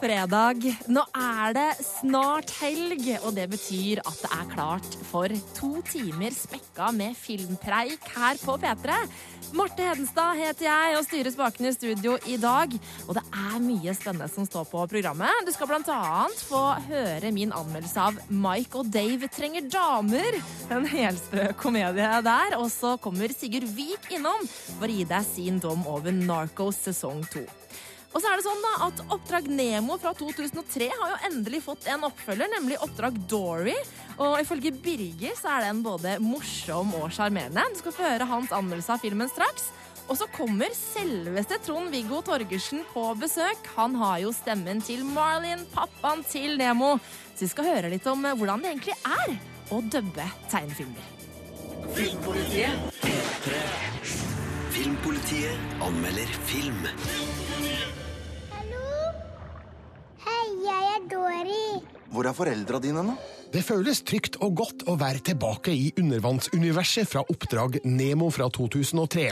fredag. Nå er det snart helg, og det betyr at det er klart for to timer spekka med filmpreik her på P3. Marte Hedenstad heter jeg og styrer spakene i studio i dag. Og det er mye spennende som står på programmet. Du skal annet få høre min anmeldelse av Mike og Dave trenger damer. En helsprø komedie der. Og så kommer Sigurd Vik innom for å gi deg sin dom over Narcos sesong to. Og så er det sånn da at Oppdrag Nemo fra 2003 har jo endelig fått en oppfølger, nemlig Oppdrag Dory. Og ifølge Birger så er den både morsom og sjarmerende. Du skal få høre hans anmeldelse av filmen straks. Og så kommer selveste Trond-Viggo Torgersen på besøk. Han har jo stemmen til Marlin, pappaen til Nemo. Så vi skal høre litt om hvordan det egentlig er å dubbe tegnefilmer. Filmpolitiet. Filmpolitiet anmelder film. Jeg er Dori. Hvor er foreldra dine nå? Det føles trygt og godt å være tilbake i undervannsuniverset fra Oppdrag Nemo fra 2003.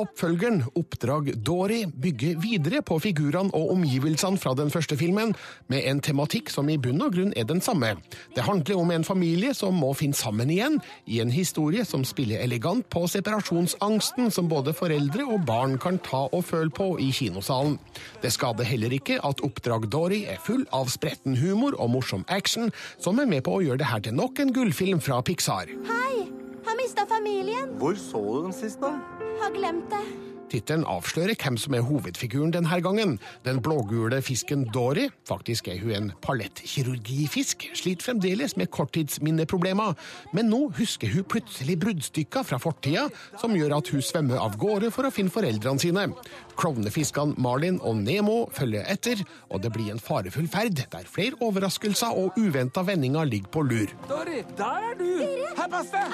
Oppfølgeren Oppdrag Dory bygger videre på figurene og omgivelsene fra den første filmen, med en tematikk som i bunn og grunn er den samme. Det handler om en familie som må finne sammen igjen, i en historie som spiller elegant på separasjonsangsten som både foreldre og barn kan ta og føle på i kinosalen. Det skader heller ikke at Oppdrag Dory er full av spretten humor og morsom action, som er med på å gjøre det her til nok en gullfilm fra Pixar. Hei! Har mista familien. Hvor så du dem sist, da? Har glemt det. Tittelen avslører hvem som er hovedfiguren denne gangen. Den blågule fisken Dory, faktisk er hun en palettkirurgifisk, sliter fremdeles med korttidsminneproblemer, men nå husker hun plutselig bruddstykker fra fortida som gjør at hun svømmer av gårde for å finne foreldrene sine. Klovnefiskene Marlin og Nemo følger etter, og det blir en farefull ferd der flere overraskelser og uventa vendinger ligger på lur. Dory, der er du! Her pass det!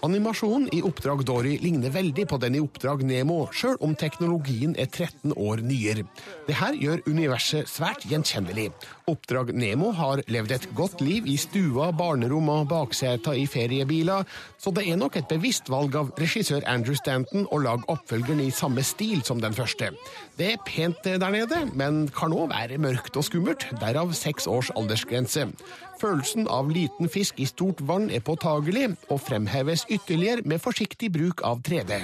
Animasjonen i Oppdrag Dory ligner veldig på den i Oppdrag Nemo, sjøl om teknologien er 13 år nyere. Dette gjør universet svært gjenkjennelig. Oppdrag Nemo har levd et godt liv i stua, barnerom og bakseter i feriebiler, så det er nok et bevisst valg av regissør Andrew Stanton å lage oppfølgeren i samme stil som den første. Det er pent der nede, men kan òg være mørkt og skummelt, derav seks års aldersgrense. Følelsen av liten fisk i stort vann er påtagelig, og fremheves ytterligere med forsiktig bruk av 3D.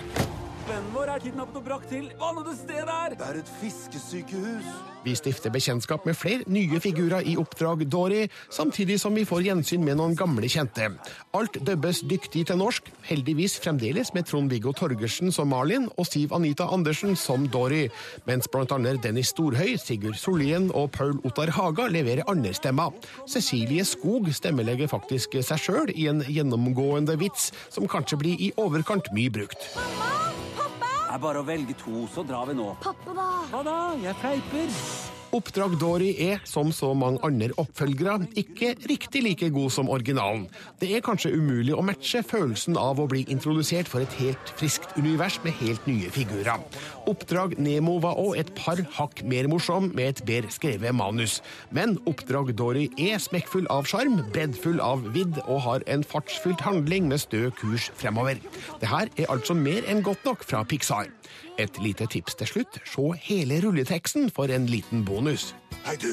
Vennen vår er kidnappet og brakt til vannede sted der! Det er et fiskesykehus. Vi stifter bekjentskap med flere nye figurer i Oppdrag Dory, samtidig som vi får gjensyn med noen gamle kjente. Alt dubbes dyktig til norsk, heldigvis fremdeles med Trond-Viggo Torgersen som Marlin og Siv Anita Andersen som Dory, mens blant annet Dennis Storhøy, Sigurd Sollien og Paul Ottar Haga leverer andre stemmer. Cecilie Skog stemmelegger faktisk seg sjøl i en gjennomgående vits som kanskje blir i overkant mye brukt. Mamma! Pappa! Er bare å velge to, så drar vi nå. Pappa, da? Hva da? Jeg fleiper. Oppdrag Dory er, som så mange andre oppfølgere, ikke riktig like god som originalen. Det er kanskje umulig å matche følelsen av å bli introdusert for et helt friskt univers med helt nye figurer. Oppdrag Nemo var òg et par hakk mer morsom med et bedre skrevet manus. Men Oppdrag Dory er smekkfull av sjarm, breddfull av vidd og har en fartsfylt handling med stø kurs fremover. Det her er altså mer enn godt nok fra Pixar. Et lite tips til slutt. Se hele rulleteksten for en liten bonus. Hei, du!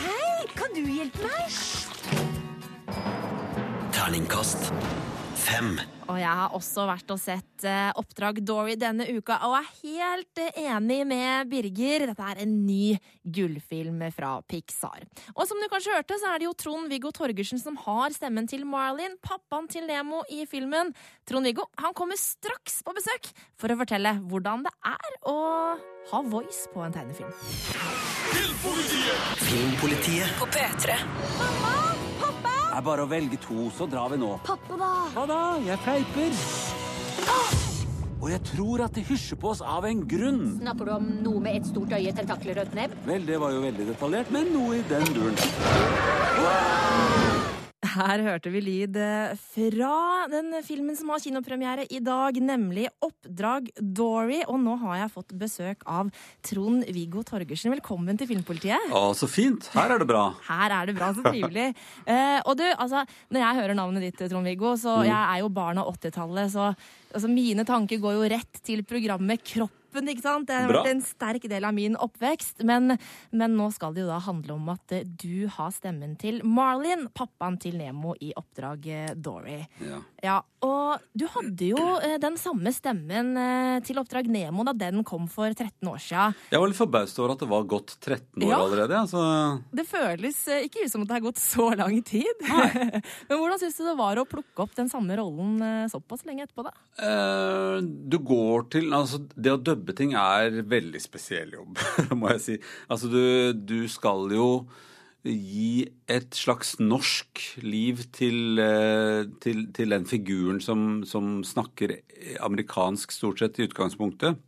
Hei, kan du hjelpe meg? Terningkast fem. Og jeg har også vært og sett eh, Oppdrag Dory denne uka, og er helt eh, enig med Birger. Dette er en ny gullfilm fra Pixar. Og som du kanskje hørte, så er det jo Trond-Viggo Torgersen som har stemmen til Marlin, pappaen til Nemo i filmen. Trond-Viggo han kommer straks på besøk for å fortelle hvordan det er å ha voice på en tegnefilm. Filmpolitiet På P3. Mamma! Er bare å velge to, så drar vi nå. Pappa, da? Hva da? Jeg fleiper. Og jeg tror at de hysjer på oss av en grunn. Snakker du om noe med et stort øye, tentakler og et nebb? Vel, det var jo veldig detaljert, men noe i den duren. Her hørte vi lyd eh, fra den filmen som har kinopremiere i dag, nemlig Oppdrag Dory. Og nå har jeg fått besøk av Trond-Viggo Torgersen. Velkommen til Filmpolitiet. Å, så fint. Her er det bra. Her er det bra, så trivelig. Eh, og du, altså, når jeg hører navnet ditt, Trond-Viggo, så jeg er jo barn av 80-tallet, så altså, mine tanker går jo rett til programmet Kroppen toppen, ikke sant? Det har Bra. vært en sterk del av min oppvekst. Men, men nå skal det jo da handle om at eh, du har stemmen til Marlin, pappaen til Nemo i Oppdrag eh, Dory. Ja. Ja, og du hadde jo eh, den samme stemmen til Oppdrag Nemo da den kom for 13 år siden. Jeg var litt forbauset over at det var gått 13 år Ja. allerede. Altså, Det føles ikke ut som at det har gått så lang tid. Men hvordan syns du det var å plukke opp den samme rollen såpass lenge etterpå, da? Uh, du går til Altså, det å dubbe ting er veldig spesiell jobb, må jeg si. Altså, du, du skal jo gi et slags norsk liv til, eh, til, til den figuren som, som snakker amerikansk stort sett i utgangspunktet.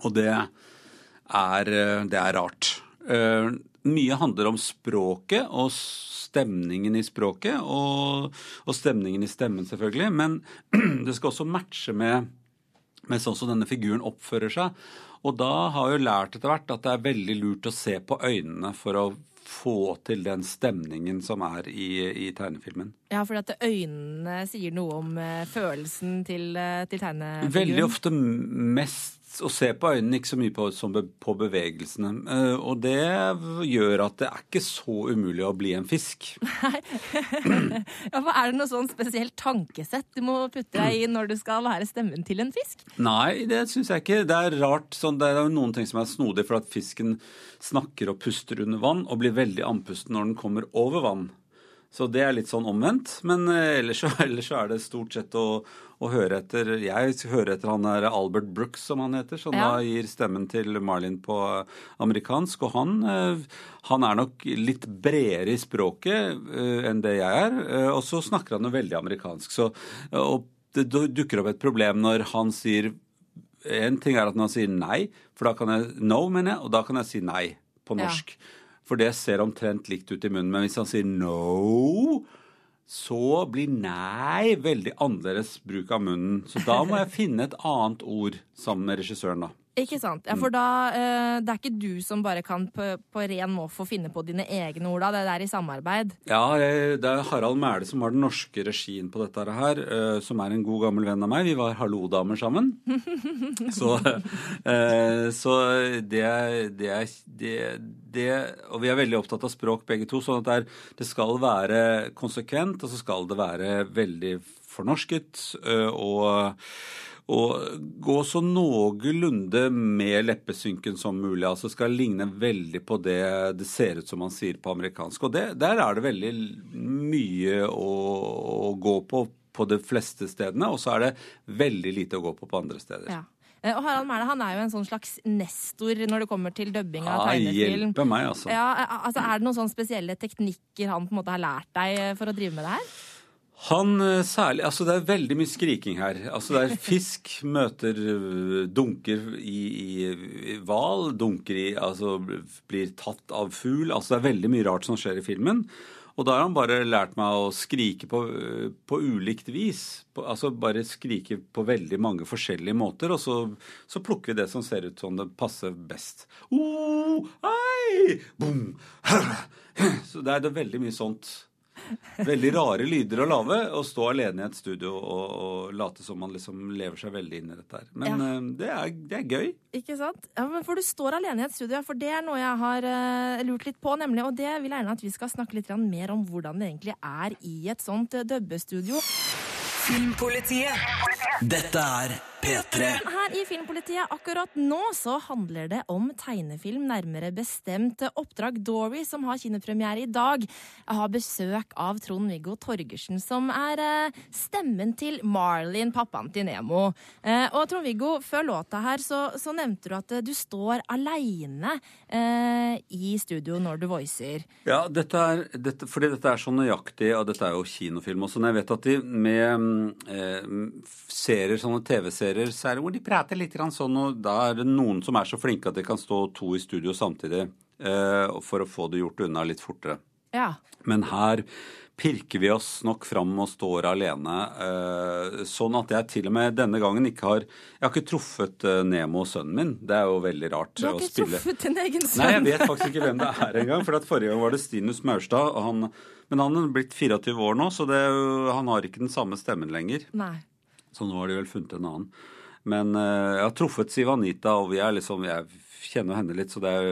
Og det er, eh, det er rart. Eh, Mye handler om språket og stemningen i språket, og, og stemningen i stemmen, selvfølgelig. Men det skal også matche med, med sånn som denne figuren oppfører seg. Og da har jeg jo lært etter hvert at det er veldig lurt å se på øynene for å få til den stemningen som er i, i tegnefilmen. Ja, for at øynene sier noe om eh, følelsen til, eh, til tegnefiguren. Veldig ofte mest å se på øynene, ikke så mye på, som på bevegelsene. Eh, og det gjør at det er ikke så umulig å bli en fisk. Ja, for Er det noe sånn spesielt tankesett du må putte deg i når du skal være stemmen til en fisk? Nei, det syns jeg ikke. Det er rart. Sånn, det er jo noen ting som er snodig, for at fisken snakker og puster under vann, og blir veldig andpusten når den kommer over vann. Så det er litt sånn omvendt. Men eh, ellers, så, ellers er det stort sett å, å høre etter Jeg hører etter han der Albert Brooks, som han heter, som Ja. da gir stemmen til Marlin på amerikansk. Og han, eh, han er nok litt bredere i språket eh, enn det jeg er. eh, Og så snakker han jo veldig amerikansk. Så, og det dukker opp et problem når han sier en ting er at når han sier nei, for da kan jeg no, mener jeg, og da kan jeg si nei på Ja. For det ser omtrent likt ut i munnen. Men hvis han sier no, så blir nei veldig annerledes bruk av munnen. Så da må jeg finne et annet ord sammen med regissøren, da. Ikke sant? Ja, For da eh, Det er ikke du som bare kan på, på ren måfå finne på dine egne ord, da. Det er i samarbeid. Ja, jeg- det er Harald Mæle som har den norske regien på dette her, eh, som er en god gammel venn av meg. Vi var hallo-damer sammen. Så, eh, så det, det, er- det, det Og vi er veldig opptatt av språk begge to, sånn at det, er, det skal være konsekvent, og så skal det være veldig fornorsket. eh, og og gå så noenlunde med leppesynken som mulig. altså Skal ligne veldig på det det ser ut som man sier på amerikansk. Og det, der er det veldig mye å, å gå på på de fleste stedene, og så er det veldig lite å gå på på andre steder. Ja. Eh, Og Harald Mæhle han er jo en sånn slags nestor når det kommer til dubbing av Ah, tegnefilm. hjelpe meg, altså. Ja, eh, altså Er det noen sånne spesielle teknikker han på en måte har lært deg eh, for å drive med det her? Han eh, særlig Altså, det er veldig mye skriking her. Altså, det er fisk møter øh, dunker i, hval, dunker i Altså blir tatt av fugl. Altså, det er veldig mye rart som skjer i filmen. Og da har han bare lært meg å skrike på, øh, på ulikt vis. På, altså bare skrike på veldig mange forskjellige måter, og så, så plukker vi det som ser ut som det passer best. Oh, ei, boom, Så det er det veldig mye sånt. Veldig rare lyder å lage, å stå alene i et studio og, og late som man liksom lever seg veldig inn i dette her. Men Ja. eh, det, er, det er gøy. Ikke sant? Ja, men For du står alene i et studio, ja, for det er noe jeg har uh, lurt litt på. nemlig, Og det vil jeg gjerne at vi skal snakke litt mer om hvordan det egentlig er i et sånt uh, dubbestudio. Filmpolitiet. Dette er P3. Her i Filmpolitiet akkurat nå så handler det om tegnefilm, nærmere bestemt Oppdrag Dory, som har kinopremiere i dag. Jeg har besøk av Trond-Viggo Torgersen, som er eh, stemmen til Marlin, pappaen til Nemo. Eh, og Trond-Viggo, før låta her så, så nevnte du at eh, du står aleine eh, i studio når du voicer. Ja, dette er, dette, fordi dette er så nøyaktig, og dette er jo kinofilm også. men jeg vet at de med mm, eh, serier, sånne TV-serier, så er det hvor de prater litt sånn, og da er det noen som er så flinke at de kan stå to i studio samtidig eh, for å få det gjort unna litt fortere. Ja. Men her pirker vi oss nok fram og står alene. eh, sånn at jeg til og med denne gangen ikke har Jeg har ikke truffet eh, Nemo, sønnen min. Det er jo veldig rart Du har å ikke spille. truffet din egen sønn? Nei, jeg vet faktisk ikke hvem det er engang. For at forrige gang var det Stinus Maurstad. Han, men han er blitt 24 år nå, så det, han har ikke den samme stemmen lenger. Nei. Så nå har de vel funnet en annen. Men eh, jeg har truffet Siv Anita, og vi er liksom, jeg kjenner henne litt, så det er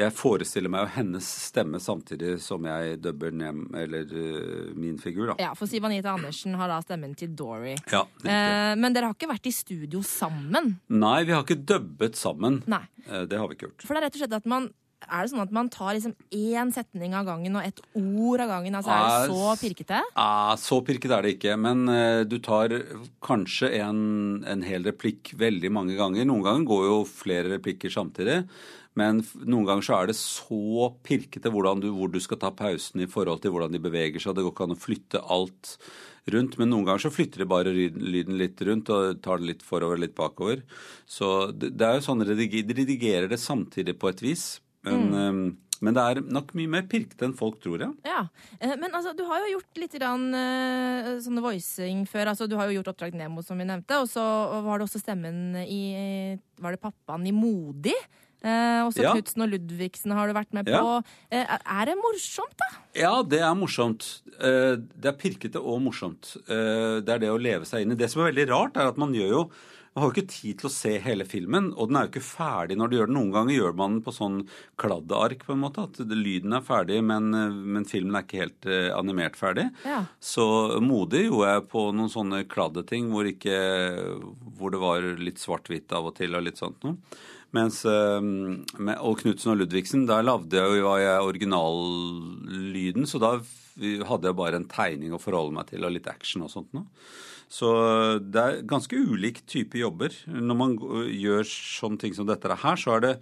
jeg forestiller meg jo hennes stemme samtidig som jeg dubber Nem, eller uh, min figur, da. Ja, for Siv Anita Andersen har da stemmen til Dory. Ja. Eh, men dere har ikke vært i studio sammen? Nei, vi har ikke dubbet sammen. Nei. Eh, Det har vi ikke gjort. For det er rett og slett at man er det sånn at man tar liksom én setning av gangen og ett ord av gangen? Altså, er Ah, det så pirkete? Ja, så pirket er det ikke, men uh, du tar kanskje en, en hel replikk veldig mange ganger. Noen ganger går jo flere replikker samtidig, men noen ganger så er det så pirkete du, hvor du skal ta pausen i forhold til hvordan de beveger seg. Det går ikke an å flytte alt rundt, men noen ganger så flytter de bare lyden, litt rundt og tar det litt forover litt bakover. Så det, det er jo sånn de redigerer det samtidig på et vis. Men, eh, men det er nok mye mer pirkete enn folk tror, ja. Ja, eh, Men altså, du har jo gjort litt grann, uh, sånne voicing før. Altså, du har jo gjort Oppdrag Nemo, som vi nevnte. Og så var det også stemmen i Var det pappaen i Modig? Eh, også Ja. Knutsen og Ludvigsen har du vært med på. Ja. Eh, er det morsomt, da? Ja, det er morsomt. Eh, Det er pirkete og morsomt. Eh, Det er det å leve seg inn i. Det som er veldig rart, er at man gjør jo man har jo ikke tid til å se hele filmen, og den er jo ikke ferdig når du gjør den. Noen ganger gjør man den på sånn kladdeark, på en måte. At lyden er ferdig, men, eh, men filmen er ikke helt eh, animert ferdig. Ja. Så modig gjorde jeg på noen sånne kladdeting hvor, ikke, hvor det var litt svart-hvitt av og til og litt sånt noe. Mens, eh, med, og Knutsen og Ludvigsen, der lagde jeg jo originallyden, så da hadde jeg bare en tegning å forholde meg til, og litt action og sånt noe. Så det er ganske ulik type jobber. Når man gjør sånne ting som dette her, så er det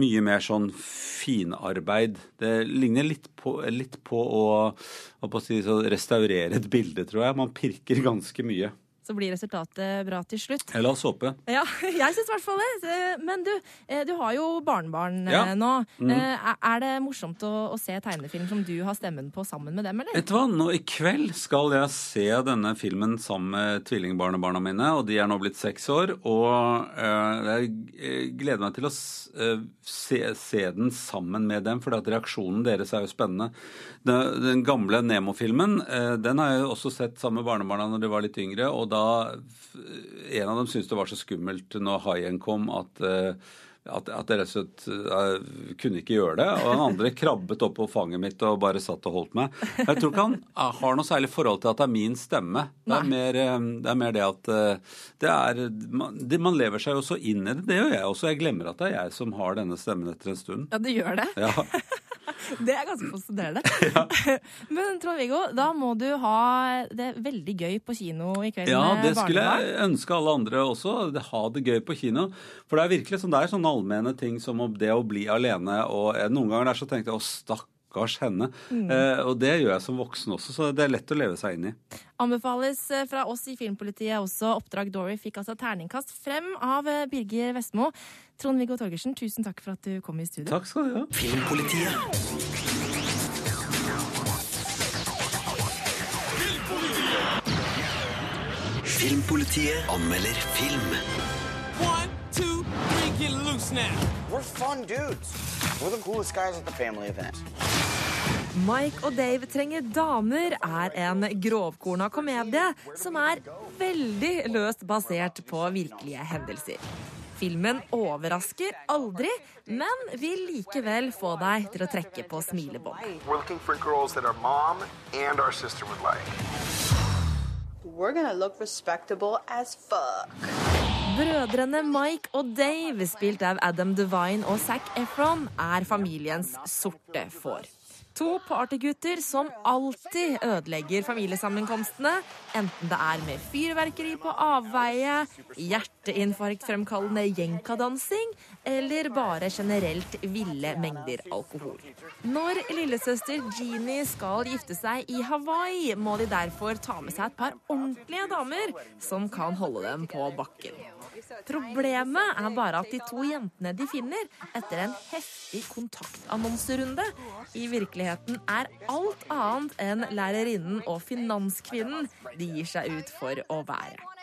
mye mer sånn finarbeid. Det ligner litt på, litt på å, på å si, restaurere et bilde, tror jeg. Man pirker ganske mye. Så blir resultatet bra til slutt. La oss håpe. Ja, jeg syns i hvert fall det. Men du, eh, du har jo barnebarn eh, Ja. nå. Mm. Eh, Er det morsomt å, å se tegnefilm som du har stemmen på sammen med dem, eller? Vet du hva, nå i kveld skal jeg se denne filmen sammen med tvillingbarnebarna mine, og de er nå blitt seks år. Og jeg gleder meg til å se, se den sammen med dem, for at reaksjonen deres er jo spennende. Den, den gamle Nemo-filmen, den har jeg jo også sett sammen med barnebarna når de var litt yngre, og da En av dem syntes det var så skummelt når haien kom at eh, at, at jeg rett og slett eh, kunne ikke gjøre det. Og den andre krabbet opp på fanget mitt og bare satt og holdt meg. Jeg tror ikke han eh, har noe særlig forhold til at det er min stemme. Det er mer eh, det, er mer det at det er man, det, man lever seg jo så inn i det. Det gjør jeg også. Jeg glemmer at det er jeg som har denne stemmen etter en stund. Ja, det gjør det. Ja. Det er ganske fascinerende. Men Trond-Viggo, da må du ha det veldig gøy på kino i kveld Ja, det skulle jeg ønske alle andre også. Ha det gøy på kino. For det er virkelig sånn, det er sånne allmenne ting som om det å bli alene. Og eh, noen ganger der så tenkte jeg å stakkars henne. Mm. Eh, og det gjør jeg som voksen også, så det er lett å leve seg inn i. Anbefales eh, fra oss i Filmpolitiet også. Oppdrag Dory fikk altså terningkast frem av eh, Birger Vestmo. Trond-Viggo Torgersen, tusen takk for at du kom i studio. Takk skal du ha. Filmpolitiet. Filmpolitiet anmelder film. Get loose now. We're fun dudes. We're the coolest guys at the family event. Mike og Dave trenger damer er en grovkorna komedie som er veldig løst basert på virkelige hendelser. Filmen overrasker aldri, men vil likevel få deg til å trekke på smilebånd. We're looking for girls that our mom and our sister would like. We're gonna look respectable as fuck. Brødrene Mike og Dave, spilt av Adam Devine og Zac Efron, er familiens sorte får. To partygutter som alltid ødelegger familiesammenkomstene, enten det er med fyrverkeri på avveie, hjerteinfarktfremkallende jenkadansing eller bare generelt ville mengder alkohol. Når lillesøster Jeannie skal gifte seg i Hawaii, må de derfor ta med seg et par ordentlige damer som kan holde dem på bakken. Problemet er bare at de to jentene de finner etter en heftig kontaktannonserunde, i virkeligheten er alt annet enn lærerinnen og finanskvinnen de gir seg ut for å være.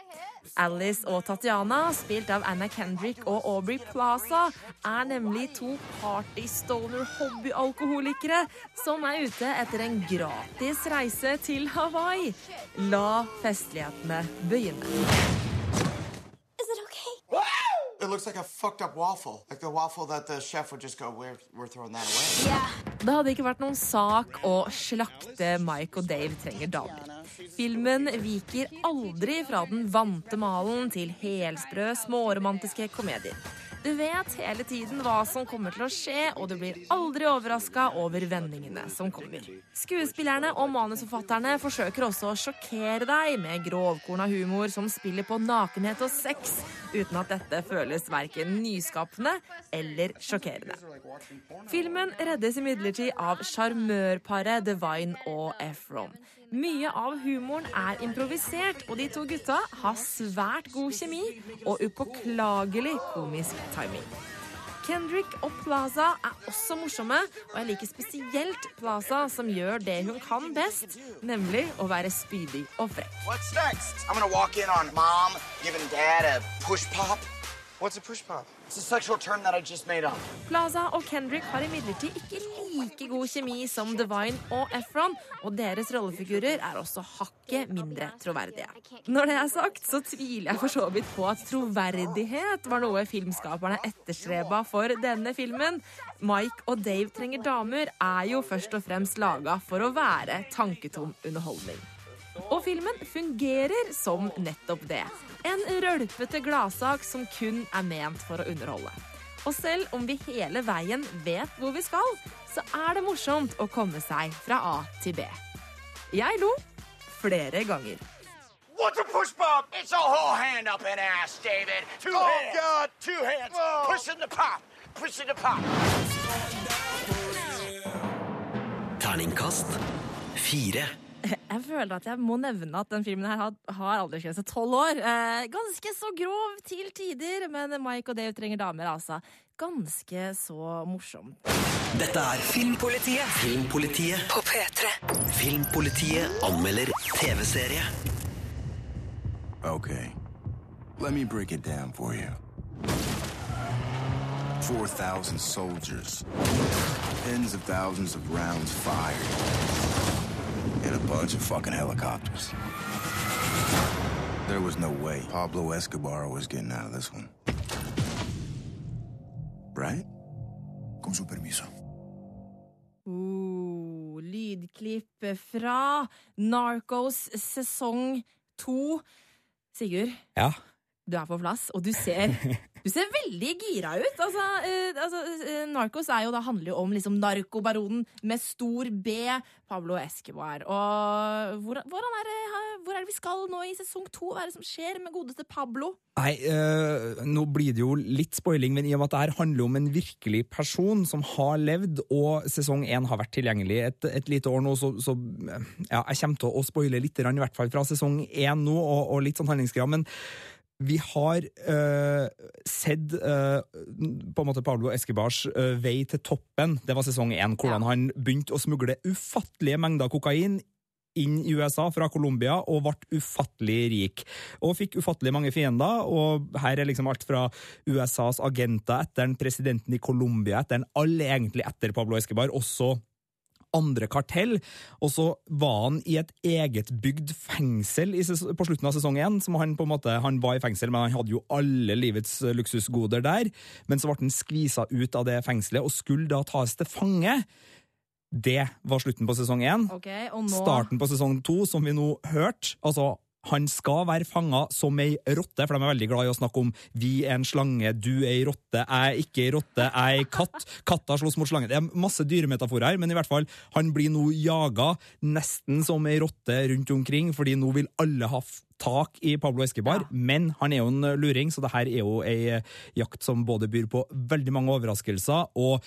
Alice og Tatiana, spilt av Anna Kendrick og Aubrey Plaza, er nemlig to party-stoner-hobbyalkoholikere som er ute etter en gratis reise til Hawaii. La festlighetene begynne. Looks like a fucked up waffle. Like the waffle that the chef would just go, we're, we're throwing that away. Det hadde ikke vært noen sak å slakte Mike og Dave trenger damer. Filmen viker aldri fra den vante malen til helsprø, småromantiske komedier. Du vet hele tiden hva som kommer til å skje, og du blir aldri overraska over vendingene som kommer. Skuespillerne og manusforfatterne forsøker også å sjokkere deg med grovkorna humor som spiller på nakenhet og sex, uten at dette føles verken nyskapende eller sjokkerende. Filmen reddes imidlertid av sjarmørparet Divine og Efron. Mye av humoren er improvisert, og de to gutta har svært god kjemi og upåklagelig komisk timing. Kendrick og Plaza er også morsomme, og jeg liker spesielt Plaza, som gjør det hun kan best, nemlig å være spydig og frekk. Plaza og Kendrick har imidlertid ikke like god kjemi som Divine og Efron, og deres rollefigurer er også hakket mindre troverdige. Når det er sagt, så tviler jeg for så vidt på at troverdighet var noe filmskaperne etterstreba for denne filmen. Mike og Dave trenger damer er jo først og fremst laga for å være tanketom underholdning. Og filmen fungerer som nettopp det. En rølpete gladsak som kun er ment for å underholde. Og selv om vi hele veien vet hvor vi skal, så er det morsomt å komme seg fra A til B. Jeg lo flere ganger. What's a push pop? It's a whole hand up an ass, David. Two oh, hands. God. Two hands. Pushing the pop. Pushing the pop. Terningkast fire. Jeg føler at jeg må nevne at den filmen her har, har aldersgrense tolv år. Eh, ganske så grov til tider, men Mike og Dave trenger damer, altså. Ganske så morsom. Dette er Filmpolitiet. Filmpolitiet på P3. Filmpolitiet anmelder TV-serie. Okay, let me break it down for you. 4,000 soldiers, tens of thousands of rounds fired, and a bunch of fucking helicopters. There was no way Pablo Escobar was getting out of this one. Right? Con su permiso. Uh, lydklipp fra Narcos sesong to. Sigurd, Ja. Du er på plass, og du ser, du ser veldig gira ut. Altså, eh, altså, eh, Narcos er jo, da, handler jo om liksom, narkobaronen med stor B, Pablo Escobar. Og hvor, er det, hvor er det vi skal nå i sesong to? Hva er det som skjer med godeste Pablo? Nei, eh, nå blir det jo litt spoiling, men i og med at det her handler om en virkelig person som har levd, og sesong én har vært tilgjengelig et, et lite år nå, så, så ja, jeg kommer til å spoile litt, i hvert fall fra sesong én nå, og, og litt sånn handlingskrav. men vi har øh, sett øh, på en måte Pablo Escobars øh, vei til toppen. Det var sesong én, hvordan han begynte å smugle ufattelige mengder kokain inn i USA fra Colombia og ble ufattelig rik. Og fikk ufattelig mange fiender. og Her er liksom alt fra USAs agenter etter den, presidenten i Colombia etter den, alle egentlig etter Pablo Escobar, også andre kartell, og så var han i et egetbygd fengsel i, på slutten av sesong én. som Han måte, han var i fengsel, men han hadde jo alle livets luksusgoder der. Men så ble han skvisa ut av det fengselet og skulle da tas til fange. Det var slutten på sesong én. Ok, og nå... Starten på sesong to, som vi nå hørte. Altså, han skal være fanga som ei rotte, for de er veldig glad i å snakke om 'vi er en slange, du er ei rotte, jeg er ikke ei rotte, jeg er ei katt'. Katta slåss mot slangen. Det er masse dyremetaforer her, men i hvert fall, han blir nå jaga nesten som ei rotte rundt omkring, fordi nå vil alle ha tak i Pablo Escobar, men han er jo en luring, så det her er jo ei eh, jakt som både byr på veldig mange overraskelser, og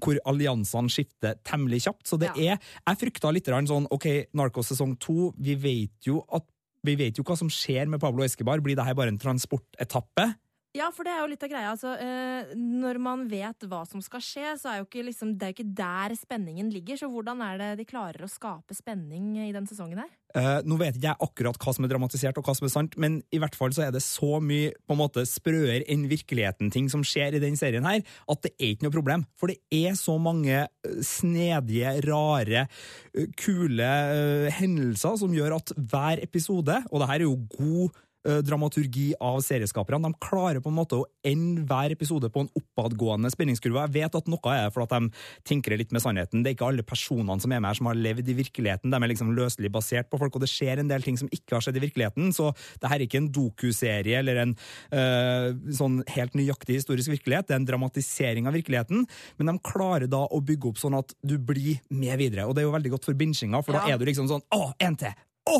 hvor alliansene skifter temmelig kjapt. Så det er Jeg frykta litt sånn OK, Narcos sesong to, vi vet jo at vi vet jo hva som skjer med Pablo Escobar. Blir det her bare en transportetappe? Ja, for det er jo litt av greia. Altså, eh, når man vet hva som skal skje, så er jo ikke, liksom, det er ikke der spenningen ligger. Så hvordan er det de klarer å skape spenning i den sesongen her? Eh, nå vet ikke jeg akkurat hva som er dramatisert og hva som er sant, men i hvert fall så er det så mye på en måte sprøere enn virkeligheten-ting som skjer i den serien her, at det er ikke noe problem. For det er så mange eh, snedige, rare, eh, kule eh, hendelser som gjør at hver episode, og det her er jo god dramaturgi av serieskaperne. De klarer på en måte å ende hver episode på en oppadgående spenningskurve. Jeg vet at noe er for at de tinkrer litt med sannheten. Det er ikke alle personene som er med her som har levd i virkeligheten. De er liksom løselig basert på folk, og det skjer en del ting som ikke har skjedd i virkeligheten. Så det her er ikke en dokuserie eller en øh, sånn helt nøyaktig historisk virkelighet. Det er en dramatisering av virkeligheten, men de klarer da å bygge opp sånn at du blir med videre. Og det er jo veldig godt for binchinga, for Ja. da er du liksom sånn Å, en til! Å,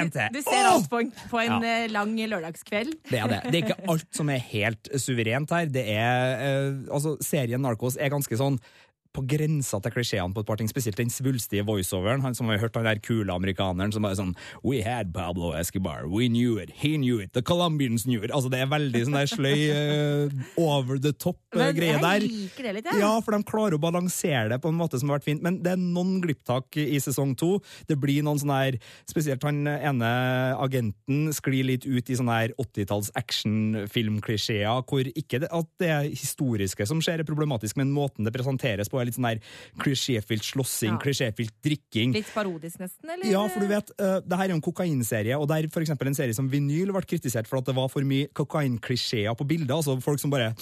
en til! Du ser alt på en, på en Ja. eh, lang lørdagskveld. Det er det. Det er ikke alt som er helt suverent her. Det er, eh, altså, serien Narcos er ganske sånn på grensa til klisjeene på et par ting, spesielt den svulstige voiceoveren. Han som har hørt han der kule amerikaneren som bare sånn We had Pablo Escobar, we knew it, he knew it, the Colombians knew it. Altså Det er veldig sånn der sløy, uh, over the top-greie Men jeg der. liker det litt, jeg. Ja, for de klarer å balansere det på en måte som har vært fint. Men det er noen glipptak i sesong to. Det blir noen sånne her Spesielt han ene agenten sklir litt ut i sånne her 80-talls actionfilmklisjeer, hvor ikke det, at det historiske som skjer, er problematisk, men måten det presenteres på, er litt sånn der klisjéfylt slåssing, Ja. klisjéfylt drikking. Litt parodisk, nesten? Eller? Ja, for du vet, uh, det her er jo en kokainserie, og der eksempel en serie som Vinyl ble kritisert for at det var for mye kokainklisjeer på bildet, altså folk som bare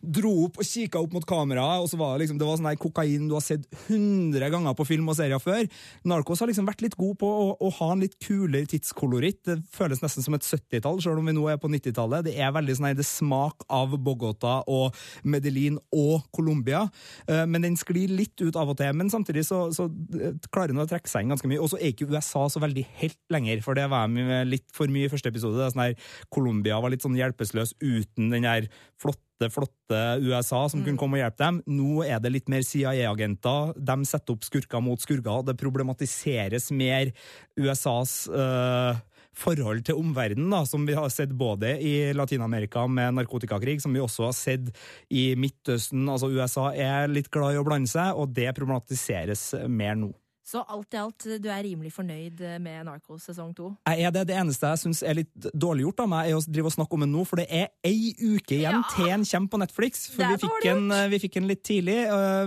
dro opp og kikka opp mot kameraet, og så var det liksom, det var sånn der kokain du har sett 100 ganger på film og serier før. Narcos har liksom vært litt god på å, å ha en litt kulere tidskoloritt. Det føles nesten som et 70-tall, selv om vi nå er på 90-tallet. Det er veldig sånn her, det smak av Bogota og Medellin og Colombia, eh, men den sklir litt ut av og til. Men samtidig så, så eh, klarer den å trekke seg inn ganske mye. Og så er ikke USA så veldig helt lenger, for det var de litt for mye i første episode. Det er sånn her, Colombia var litt sånn hjelpeløs uten den der flotte flotte USA som kunne komme og hjelpe dem. Nå er det litt mer CIA-agenter. De setter opp skurker mot skurker. Det problematiseres mer USAs øh, forhold til omverdenen, da, som vi har sett både i Latin-Amerika med narkotikakrig, som vi også har sett i Midtøsten. Altså USA er litt glad i å blande seg, og det problematiseres mer nå. Så alt i alt, du er rimelig fornøyd med Narcos sesong to? Jeg er det. Det eneste jeg syns er litt dårlig gjort av meg, er å drive og snakke om den nå, for det er ei uke igjen til den kommer på Netflix. For er vi fikk, en, vi fikk en litt tidlig,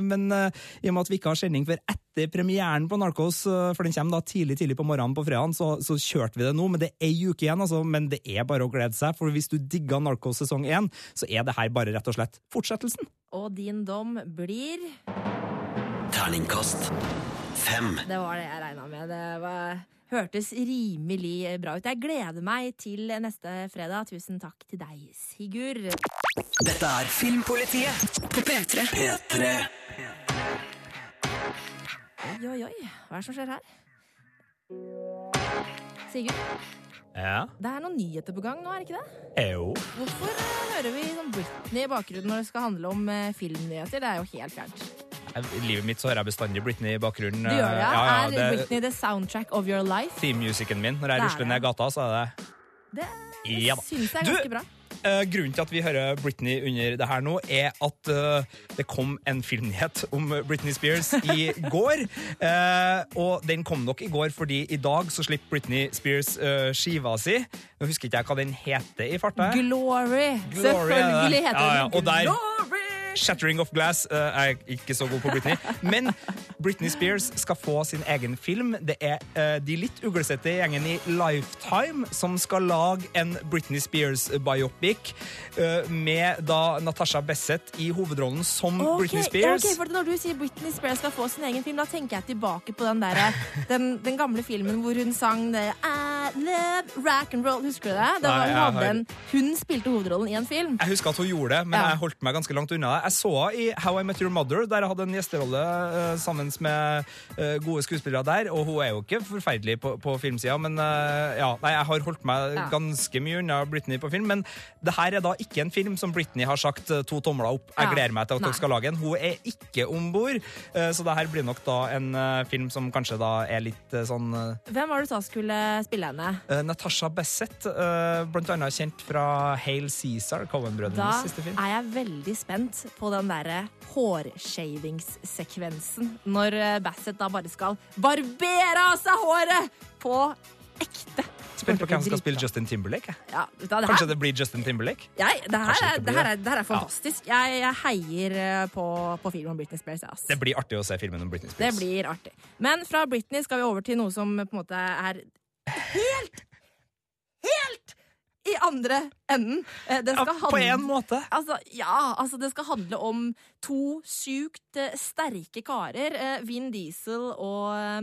men i og med at vi ikke har sending før etter premieren på Narcos, for den kommer da tidlig tidlig på morgenen på fredagen, så, så kjørte vi det nå. Men det er ei uke igjen, altså. Men det er bare å glede seg, for hvis du digga Narcos sesong én, så er det her bare rett og slett fortsettelsen. Og din dom blir Terningkast fem. Det var det jeg regna med. Det var, hørtes rimelig bra ut. Jeg gleder meg til neste fredag. Tusen takk til deg, Sigurd. Dette er Filmpolitiet på P3. P3. Oi, oi, oi. Hva er det som skjer her? Sigurd, Ja. det er noen nyheter på gang nå, er det ikke det? Jo. Hvorfor eh, hører vi sånn Britney i bakgrunnen når det skal handle om eh, filmnyheter? Det er jo helt fjernt. I livet mitt så har jeg bestandig Britney i bakgrunnen. Du gjør det, ja? Ja, ja, er det- Britney the soundtrack of your life? Theme-musikken min. Når jeg er rusler ned gata, så er det Det Ja syns jeg er Du, ganske bra. Uh, grunnen til at vi hører Britney under det her nå, er at uh, det kom en filmnyhet om Britney Spears i går. Uh, og den kom nok i går fordi i dag så slipper Britney Spears skiva si. Nå husker ikke jeg hva den heter i farta. Glory. Glory, Selvfølgelig heter ja, den og der- Glory! Shattering of Glass. uh, er ikke så god på Britney. Men Britney Spears skal få sin egen film. Det er uh, de litt uglesette gjengen i Lifetime som skal lage en Britney Spears-biopic uh, med da Natasha Bessett i hovedrollen som okay, Britney Spears. ok, for Når du sier Britney Spears skal få sin egen film, da tenker jeg tilbake på den, der, den, den gamle filmen hvor hun sang det I love rock and roll. Husker du det? Nei, hun, en, hun spilte hovedrollen i en film. Jeg husker at hun gjorde det, men Ja. jeg holdt meg ganske langt unna det. Jeg så henne i How I Met Your Mother, der jeg hadde en gjesterolle uh, sammen med uh, gode skuespillere der. Og hun er jo ikke forferdelig på, på filmsida, men uh, ja, nei, jeg har holdt meg Ja. ganske mye unna Britney på film. Men det her er da ikke en film som Britney har sagt to tomler opp. Jeg Ja. gleder meg til at dere skal lage en. Hun er ikke om bord, så det her blir nok da en film som kanskje da er litt sånn Hvem var det du sa skulle spille henne? Natasha Bessett, blant annet kjent fra Hail Cæsar, Da Cohen-brødrenes siste film. er jeg veldig spent på den derre hårshavingssekvensen. Når eh, Bassett da bare skal barbere av seg håret på ekte. Spent på hvem som skal spille Justin Timberlake. Ja, det her, Kanskje det blir Justin Timberlake? Ja, det, her er, det, her er, det her er fantastisk. Jeg, jeg heier eh, på, på filmen om Britney Spears. ass. Det blir artig å se filmen om Britney Spears. Det blir artig. Men fra Britney skal vi over til noe som på en måte er helt, helt andre enden. Eh, Det skal på én måte. Altså, ja, altså det skal handle om to sjukt eh, sterke karer. Eh, Vin Diesel og, eh,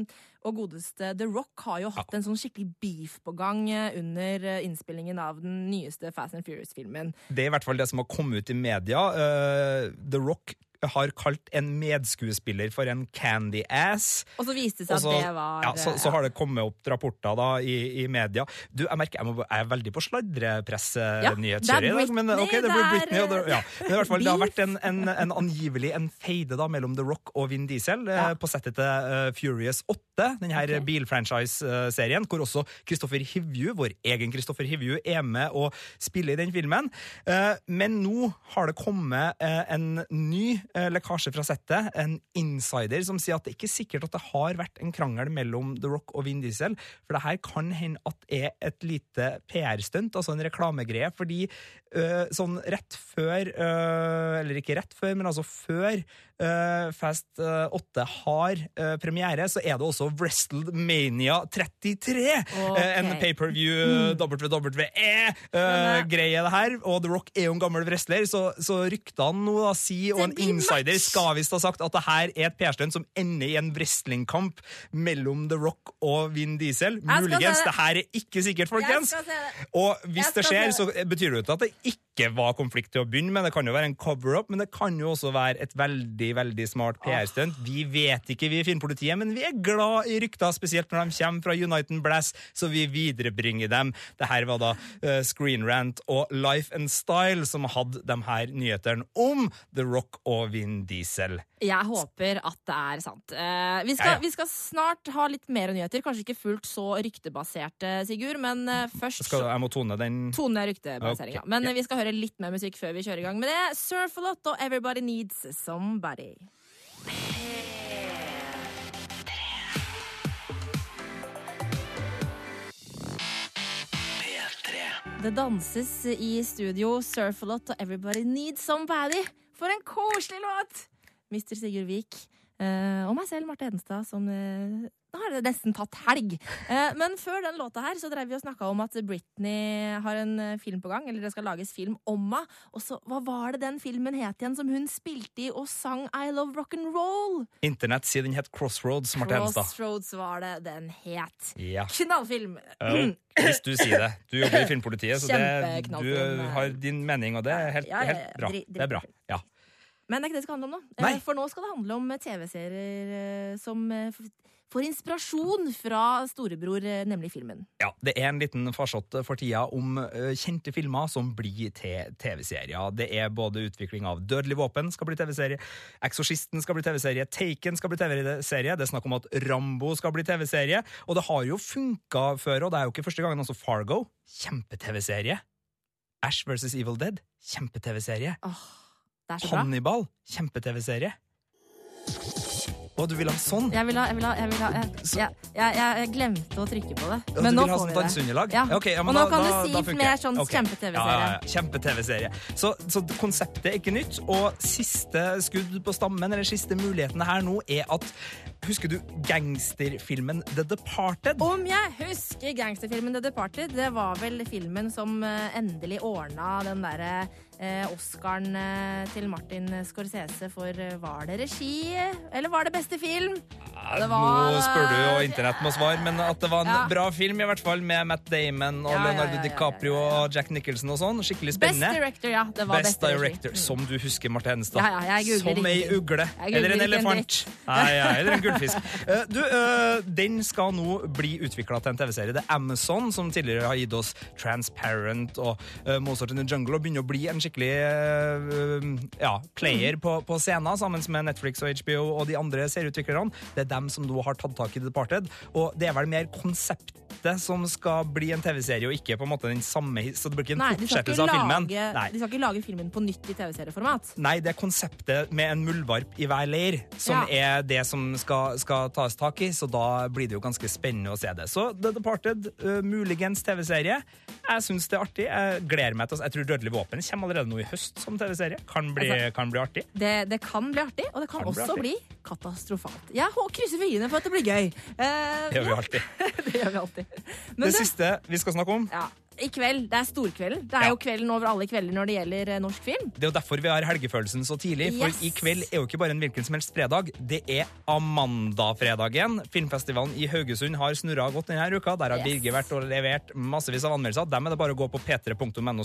og godeste The Rock har jo hatt en sånn skikkelig beef på gang eh, under eh, innspillingen av den nyeste Fast and Furious-filmen. Det er i hvert fall det som har kommet ut i media. Eh, The Rock har kalt en medskuespiller for en candy ass. Og så viste det seg Og så- at det var ja, så, eh, så har det kommet opp rapporter da i, i media. Du, jeg merker jeg, må, jeg er veldig på sladrepress-nyhetskjøret Ja, i dag. Men, ok, det blir Britney, det, ja. men i hvert fall, det har vært en, en, en angivelig en feide da mellom The Rock og Vin Diesel ja. på settet til uh, Furious 8, denne her bilfranchise-serien, hvor også Kristoffer Hivju, vår egen Kristoffer Hivju, er med og spiller i den filmen. Uh, men nå har det kommet uh, en ny eh, lekkasje fra settet, en insider, som sier at det ikke er sikkert at det har vært en krangel mellom The Rock og Vin Diesel, for det her kan hende at det er et lite PR-stunt, altså en reklamegreie, fordi eh, sånn rett før, eh, eller ikke rett før, men altså før eh, Fast eh, 8 har eh, premiere, så er det også WrestleMania 33! Okay. Eh, en pay-per-view WWE-greie, det her. Og The Rock er jo en gammel wrestler, så, så ryktene nå da sier, og en insider skal visst ha sagt, at det her er et PR-stunt som ender i en wrestlingkamp mellom The Rock og Vin Diesel. Muligens. det. Det her er ikke sikkert, folkens. Og hvis det skjer, så betyr det jo ikke at det ikke var konflikt til å begynne med. Det kan jo være en cover-up, men det kan jo også være et veldig veldig smart PR-stunt. Vi vet ikke, vi i Filmpolitiet, men vi er glad i rykter, spesielt når de kommer fra Uniten Blass, så vi viderebringer dem. Det her var da uh, Screen Rant og Life and Style som hadde de her nyhetene om The Rock og Vin Diesel. Jeg håper at det er sant. Uh, vi, skal, Ja, ja. vi skal snart ha litt mer nyheter. Kanskje ikke fullt så ryktebaserte, Sigurd, men uh, først Skal, jeg må tone den Tone ryktebaseringa. Okay. Men ja. vi skal høre litt mer musikk før vi kjører i gang med det. Surf-a-lot og Everybody Needs Somebody. Det danses i studio. Surf-a-lot og Everybody Needs Somebody. For en koselig låt! Mr. Sigurd Vik eh, og meg selv, Marte Hedenstad, som eh, nå har det nesten tatt helg. Eh, men før den låta her så drev vi og snakka om at Britney har en eh, film på gang. Eller det skal lages film om henne. Og så, hva var det den filmen het igjen som hun spilte i og sang I Love Rock'n'Roll? Internett sier den het Crossroads, Marte Hedenstad. Crossroads var det den het. Ja. Knallfilm! Uh, Hvis du sier det. Du jobber i Filmpolitiet, så det, du har din mening, og det er helt, helt bra. Det er bra. Ja. Men det er ikke det det skal handle om nå. Nei. Eh, For nå skal det handle om TV-serier eh, som eh, får inspirasjon fra storebror, eh, nemlig filmen. ja. Det er en liten farsott for tida om kjente filmer som blir til TV-serier. Det er både utvikling av Dødelig våpen skal bli TV-serie, Eksorsisten skal bli TV-serie, Taken skal bli TV-serie, det er snakk om at Rambo skal bli TV-serie, og det har jo funka før, og det er jo ikke første gangen Altså Fargo. Kjempe-TV-serie. Ash vs. Evil Dead. Kjempe-TV-serie. Det er så bra. Hannibal. Kjempe-TV-serie. Og du vil ha sånn? Jeg vil ha, jeg vil ha, jeg vil ha jeg, jeg, jeg, jeg glemte å trykke på det. Ja, Men du nå får sånn vi det. Ja. Okay, ja, men og nå da- kan da- du si mer sånn okay. kjempe-TV-serie. Ja, ja, ja. Kjempe-TV-serie. Så, så konseptet er ikke nytt, og siste skudd på stammen, eller siste mulighetene her nå, er at Husker du gangsterfilmen The Departed? Om jeg husker gangsterfilmen The Departed, det var vel filmen som eh, endelig ordna den derre Oscaren eh, til Martin Scorsese for eh, Var det regi, eller var det beste film? det var- Nå spør du jo internett må svare, men at det var en Ja. bra film, i hvert fall, med Matt Damon og Ja, ja, Leonardo ja, ja, DiCaprio og Jack Nicholson og sånn. Skikkelig spennende. Best director, ja. Det var Best. Director, Mm. som du husker, Marte Henstad. Ja, ja, som ei ugle. Eller en elefant. Nei, ja, eller en gullfisk. Eh, du, eh, den skal nå bli utvikla til en TV-serie. Det er Amazon som tidligere har gitt oss Transparent og eh, Mozart in the Jungle, og begynner å bli en skikkelig eh, ja, player på, på scenen sammen med Netflix og HBO og de andre serieutviklerne. Det er dem som nå har tatt tak i The Departed, og det er vel mer konseptet som skal bli en TV-serie, og ikke på en måte den samme Så det blir ikke en Nei, fortsettelse av filmen. Nei. de skal ikke lage filmen på nytt i TV-serieformat. Nei, det er konseptet med en muldvarp i hver leir som er det som skal, skal tas tak i, så da blir det jo ganske spennende å se det. Så The Departed, uh, muligens TV-serie. Jeg syns det er artig. Jeg gleder meg til å Jeg tror Dødelig våpen kommer allerede nå i høst som TV-serie. Kan, Altså- kan bli artig. Det, det kan bli artig, og det kan, Kan også bli, bli katastrofalt. Jeg krysser fingrene for at det blir gøy. Uh, Det gjør vi alltid. det gjør vi alltid. Men det siste vi skal snakke om, Ja. I kveld. Det er storkvelden. Det er Ja. jo kvelden over alle kvelder når det gjelder eh, norsk film. Det er jo derfor vi har helgefølelsen så tidlig. For Yes. i kveld er jo ikke bare en hvilken som helst fredag. Det er Amanda-fredagen. Filmfestivalen i Haugesund har snurra godt denne uka. Der har Yes. Birger vært og levert massevis av anmeldelser. Dem er det bare å gå på p3.no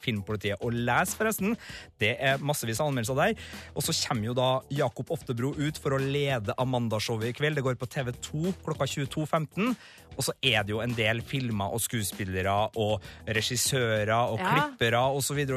filmpolitiet og lese, forresten. Det er massevis av anmeldelser der. Og så kommer jo da Jakob Oftebro ut for å lede Amanda-showet i kveld. Det går på TV2 klokka 22.15. Og så er det jo en del filmer og skuespillere og regissører og Ja. klippere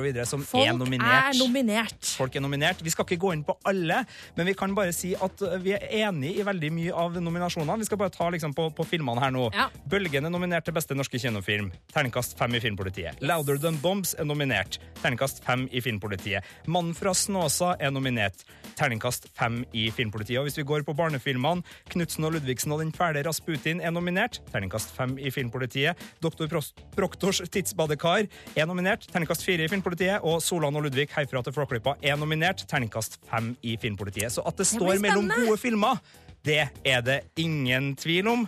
videre som Folk er nominert. er nominert. Folk er nominert. Vi skal ikke gå inn på alle, men vi kan bare si at vi er enig i veldig mye av nominasjonene. Vi skal bare ta liksom på, på filmene her nå. Ja. Bølgen er nominert til beste norske kinofilm. Terningkast fem i Filmpolitiet. Louder Than Bombs er nominert. Terningkast fem i Filmpolitiet. Mannen fra Snåsa er nominert. Terningkast fem i Filmpolitiet. Og hvis vi går på barnefilmene, Knutsen og Ludvigsen og Den fæle Rasputin er nominert. Terningkast fem i Filmpolitiet. Doktor Proktors Tidsbadekar er nominert. Terningkast fire i Filmpolitiet. Og Solan og Ludvig herfra til Flåklypa er nominert. Terningkast fem i Filmpolitiet. Så at det står mellom gode filmer, det er det ingen tvil om.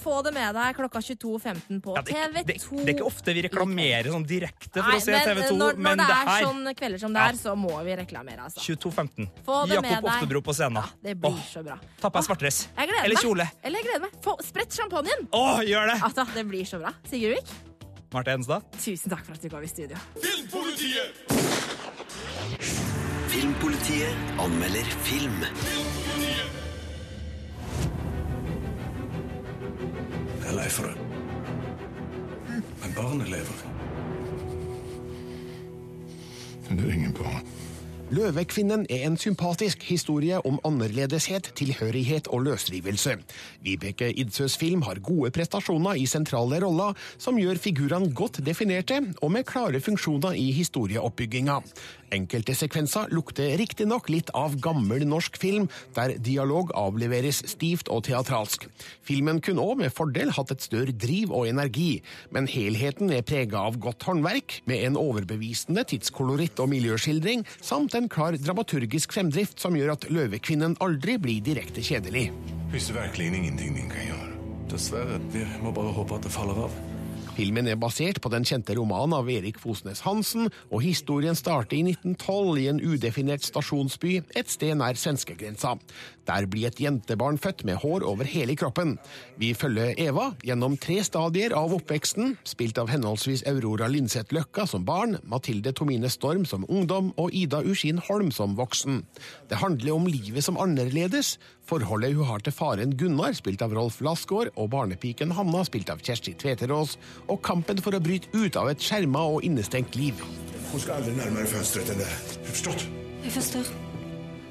Få det med deg klokka 22.15 på Ja, TV2. det, det er ikke ofte vi reklamerer sånn direkte for Nei, å se TV2, når, men når det det er her sånne kvelder som det Ja. er, så må vi reklamere, altså. 22.15. Få det med Jakob. Oftebro på scenen. Det blir Åh, så bra. Ta på deg svartdress. Eller kjole. Eller jeg gleder meg. Få, sprett champagnen. Å, gjør det! Altså, det blir så bra. Sigurdvik, Marte Henstad. tusen takk for at du kom i studio. Filmpolitiet Filmpolitiet anmelder film. Jeg er for det. Men barnet lever. Det er ingen barn. Løvekvinnen er en sympatisk historie om annerledeshet, tilhørighet og løsrivelse. Vibeke Idsøs film har gode prestasjoner i sentrale roller, som gjør figurene godt definerte og med klare funksjoner i historieoppbygginga. Enkelte sekvenser lukter riktignok litt av gammel norsk film, der dialog avleveres stivt og teatralsk. Filmen kunne òg med fordel hatt et større driv og energi, men helheten er prega av godt håndverk, med en overbevisende tidskoloritt og miljøskildring, samt en klar dramaturgisk fremdrift som gjør at Løvekvinnen aldri blir direkte kjedelig. Hvis det virkelig ingenting din kan gjøre. Dessverre. Vi må bare håpe at det faller av. Filmen er basert på den kjente romanen av Erik Fosnes Hansen, og historien starter i 1912 i en udefinert stasjonsby et sted nær svenskegrensa. Der blir et jentebarn født med hår over hele kroppen. Vi følger Eva gjennom tre stadier av oppveksten, spilt av henholdsvis Aurora Linseth Løkka som barn, Mathilde Tomine Storm som ungdom og Ida Uskin Holm som voksen. Det handler om livet som annerledes, forholdet hun har til faren Gunnar, spilt av Rolf Lassgaard, og barnepiken Hanna, spilt av Kjersti Tveterås, og kampen for å bryte ut av et skjerma og innestengt liv. Hun skal aldri nærmere fønsteret enn det. Forstått? Jeg forstår.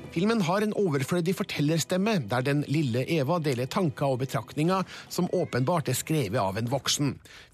Filmen har en overflødig fortellerstemme, der den lille Eva deler tanker og betraktninger som åpenbart er skrevet av en voksen.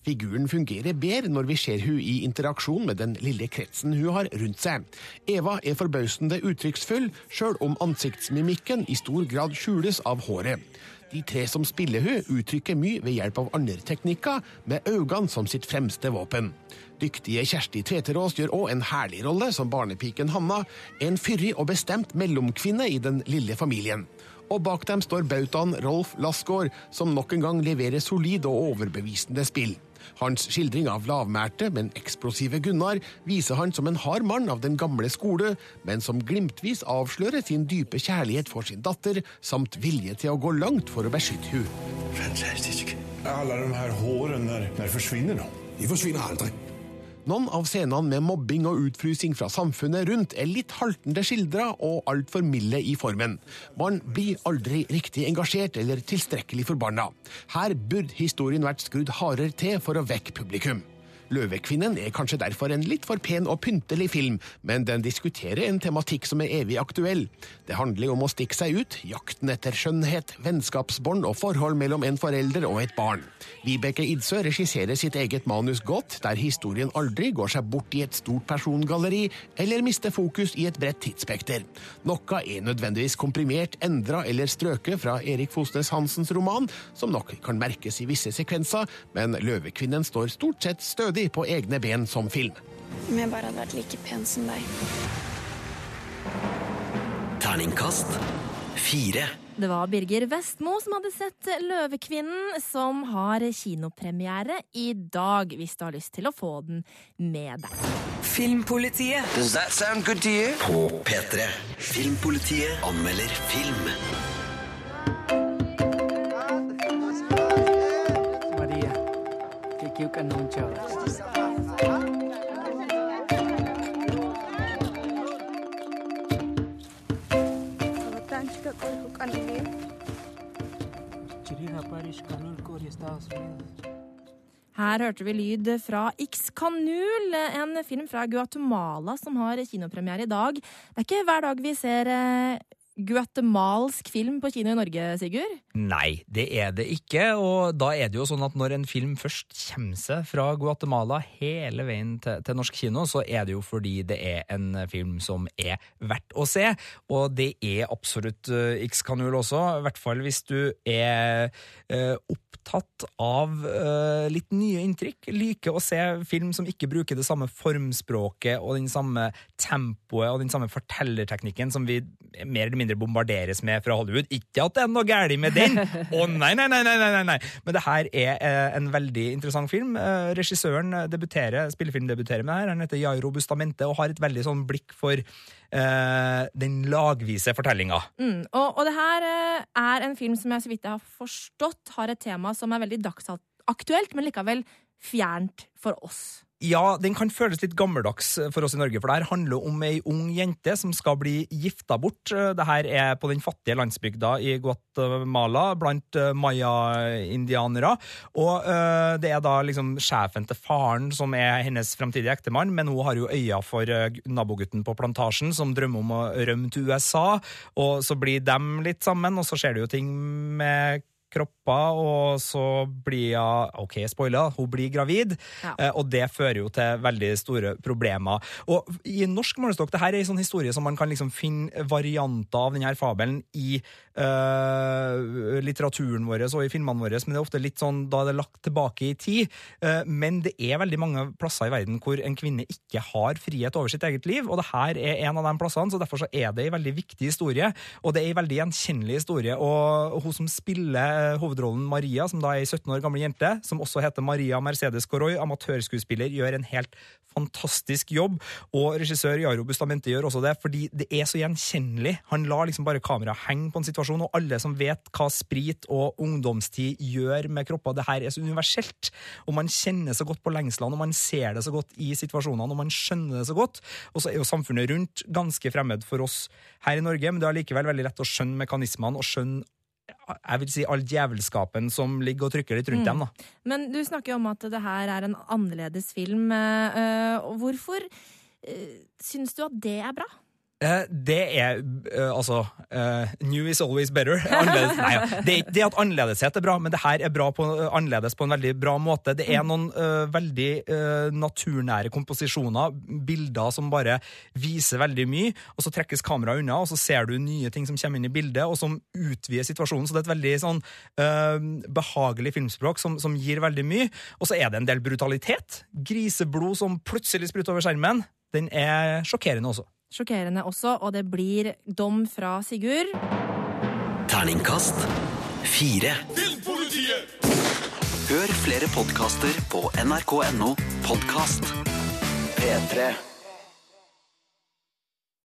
Figuren fungerer bedre når vi ser hun i interaksjon med den lille kretsen hun har rundt seg. Eva er forbausende uttrykksfull, sjøl om ansiktsmimikken i stor grad skjules av håret. De tre som spiller hun uttrykker mye ved hjelp av andre teknikker, med øynene som sitt fremste våpen. Dyktige Kjersti Tveterås gjør òg en herlig rolle som barnepiken Hanna, en fyrig og bestemt mellomkvinne i den lille familien. Og bak dem står bautaen Rolf Lassgaard, som nok en gang leverer solid og overbevisende spill. Hans skildring av lavmælte, men eksplosive Gunnar viser han som en hard mann av den gamle skole, men som glimtvis avslører sin dype kjærlighet for sin datter, samt vilje til å gå langt for å beskytte hun. Fantastisk. Alle de her hårene, når forsvinner de? De forsvinner aldri. Noen av scenene med mobbing og utfrysing fra samfunnet rundt er litt haltende skildra og altfor milde i formen. Barn blir aldri riktig engasjert eller tilstrekkelig forbanna. Her burde historien vært skrudd hardere til for å vekke publikum. Løvekvinnen er kanskje derfor en litt for pen og pyntelig film, men den diskuterer en tematikk som er evig aktuell. Det handler om å stikke seg ut, jakten etter skjønnhet, vennskapsbånd og forhold mellom en forelder og et barn. Vibeke Idsø regisserer sitt eget manus godt, der historien aldri går seg bort i et stort persongalleri eller mister fokus i et bredt tidsspekter. Noe er nødvendigvis komprimert, endra eller strøket fra Erik Fosnes Hansens roman, som nok kan merkes i visse sekvenser, men Løvekvinnen står stort sett stødig på egne ben som film. Om jeg bare hadde vært like pen som deg. Terningkast fire. Det var Birger Vestmo som hadde sett Løvekvinnen, som har kinopremiere i dag, hvis du har lyst til å få den med deg. Filmpolitiet Does that sound good to you? på P3. Filmpolitiet anmelder film. Corea, Estados Unidos. Her hørte vi lyd fra X Kanul, en film fra Guatemala som har kinopremiere i dag. Det er ikke hver dag vi ser eh, guatemalsk film på kino i Norge, Sigurd? Nei, det er det ikke. Og da er det jo sånn at når en film først kommer seg fra Guatemala hele veien til, til norsk kino, så er det jo fordi det er en film som er verdt å se. Og det er absolutt uh, X-Kanul også, i hvert fall hvis du er uh, opptatt av uh, litt nye inntrykk. Liker å se film som ikke bruker det samme formspråket og den samme tempoet og den samme fortellerteknikken som vi mer eller mindre bombarderes med fra Hollywood. Ikke at det er noe galt med den! Å nei, nei, nei, nei, nei, nei! Men det her er eh, en veldig interessant film. Eh, regissøren debuterer, spillefilmdebuterer med det her. Han heter Jairo Bustamente og har et veldig sånn blikk for eh, den lagvise fortellinga. Mm, og, og det her eh, er en film som jeg så vidt jeg har forstått, har et tema som er veldig dagsaktuelt, men likevel fjernt for oss. Ja, den kan føles litt gammeldags for oss i Norge, for det her handler om ei ung jente som skal bli gifta bort. Det her er på den fattige landsbygda i Guatemala, blant uh, maya-indianere. Og øh, det er da liksom sjefen til faren som er hennes framtidige ektemann, men hun har jo øya for nabogutten på plantasjen som drømmer om å rømme til USA, og så blir dem litt sammen, og så skjer det jo ting med kropper, og så blir hun OK, spoiler, hun blir gravid, Ja. eh, og det fører jo til veldig store problemer. Og i norsk målestokk, det her er en sånn historie som man kan liksom finne varianter av denne fabelen i eh, litteraturen vår og i filmene våre, men det er ofte litt sånn, da er det lagt tilbake i tid. Uh, men det er veldig mange plasser i verden hvor en kvinne ikke har frihet over sitt eget liv, og det her er en av de plassene, så derfor så er det en veldig viktig historie, og det er en veldig gjenkjennelig historie, og hun som spiller eh, hovedrollen Maria, som da er ei 17 år gammel jente, som også heter Maria Mercedes Coroy, amatørskuespiller, gjør en helt fantastisk jobb, og regissør Jaro Bustamente gjør også det, fordi det er så gjenkjennelig. Han lar liksom bare kameraet henge på en situasjon, og alle som vet hva sprit og ungdomstid gjør med kropper, det her er så universelt, og man kjenner så godt på lengslene, og man ser det så godt i situasjonene, og man skjønner det så godt, og så er jo samfunnet rundt ganske fremmed for oss her i Norge, men det er likevel veldig lett å skjønne mekanismene, og skjønne jeg vil si all djevelskapen som ligger og trykker litt rundt Mm. dem. da. Men du snakker jo om at det her er en annerledes film. eh, eh, hvorfor uh, syns du at det er bra? Eh, Det er eh, altså eh, New is always better. Annerledes, nei, ja. det det at annerledeshet er bra, men det her er bra på, annerledes på en veldig bra måte. Det er noen uh, veldig uh, naturnære komposisjoner, bilder som bare viser veldig mye, og så trekkes kameraet unna, og så ser du nye ting som kommer inn i bildet, og som utvider situasjonen. Så det er et veldig sånn uh, behagelig filmspråk som, som gir veldig mye. Og så er det en del brutalitet. Griseblod som plutselig spruter over skjermen. Den er sjokkerende også. Sjokkerende også, og det blir dom fra Sigurd. Terningkast fire. Hør flere podkaster på nrk.no podkast. P3.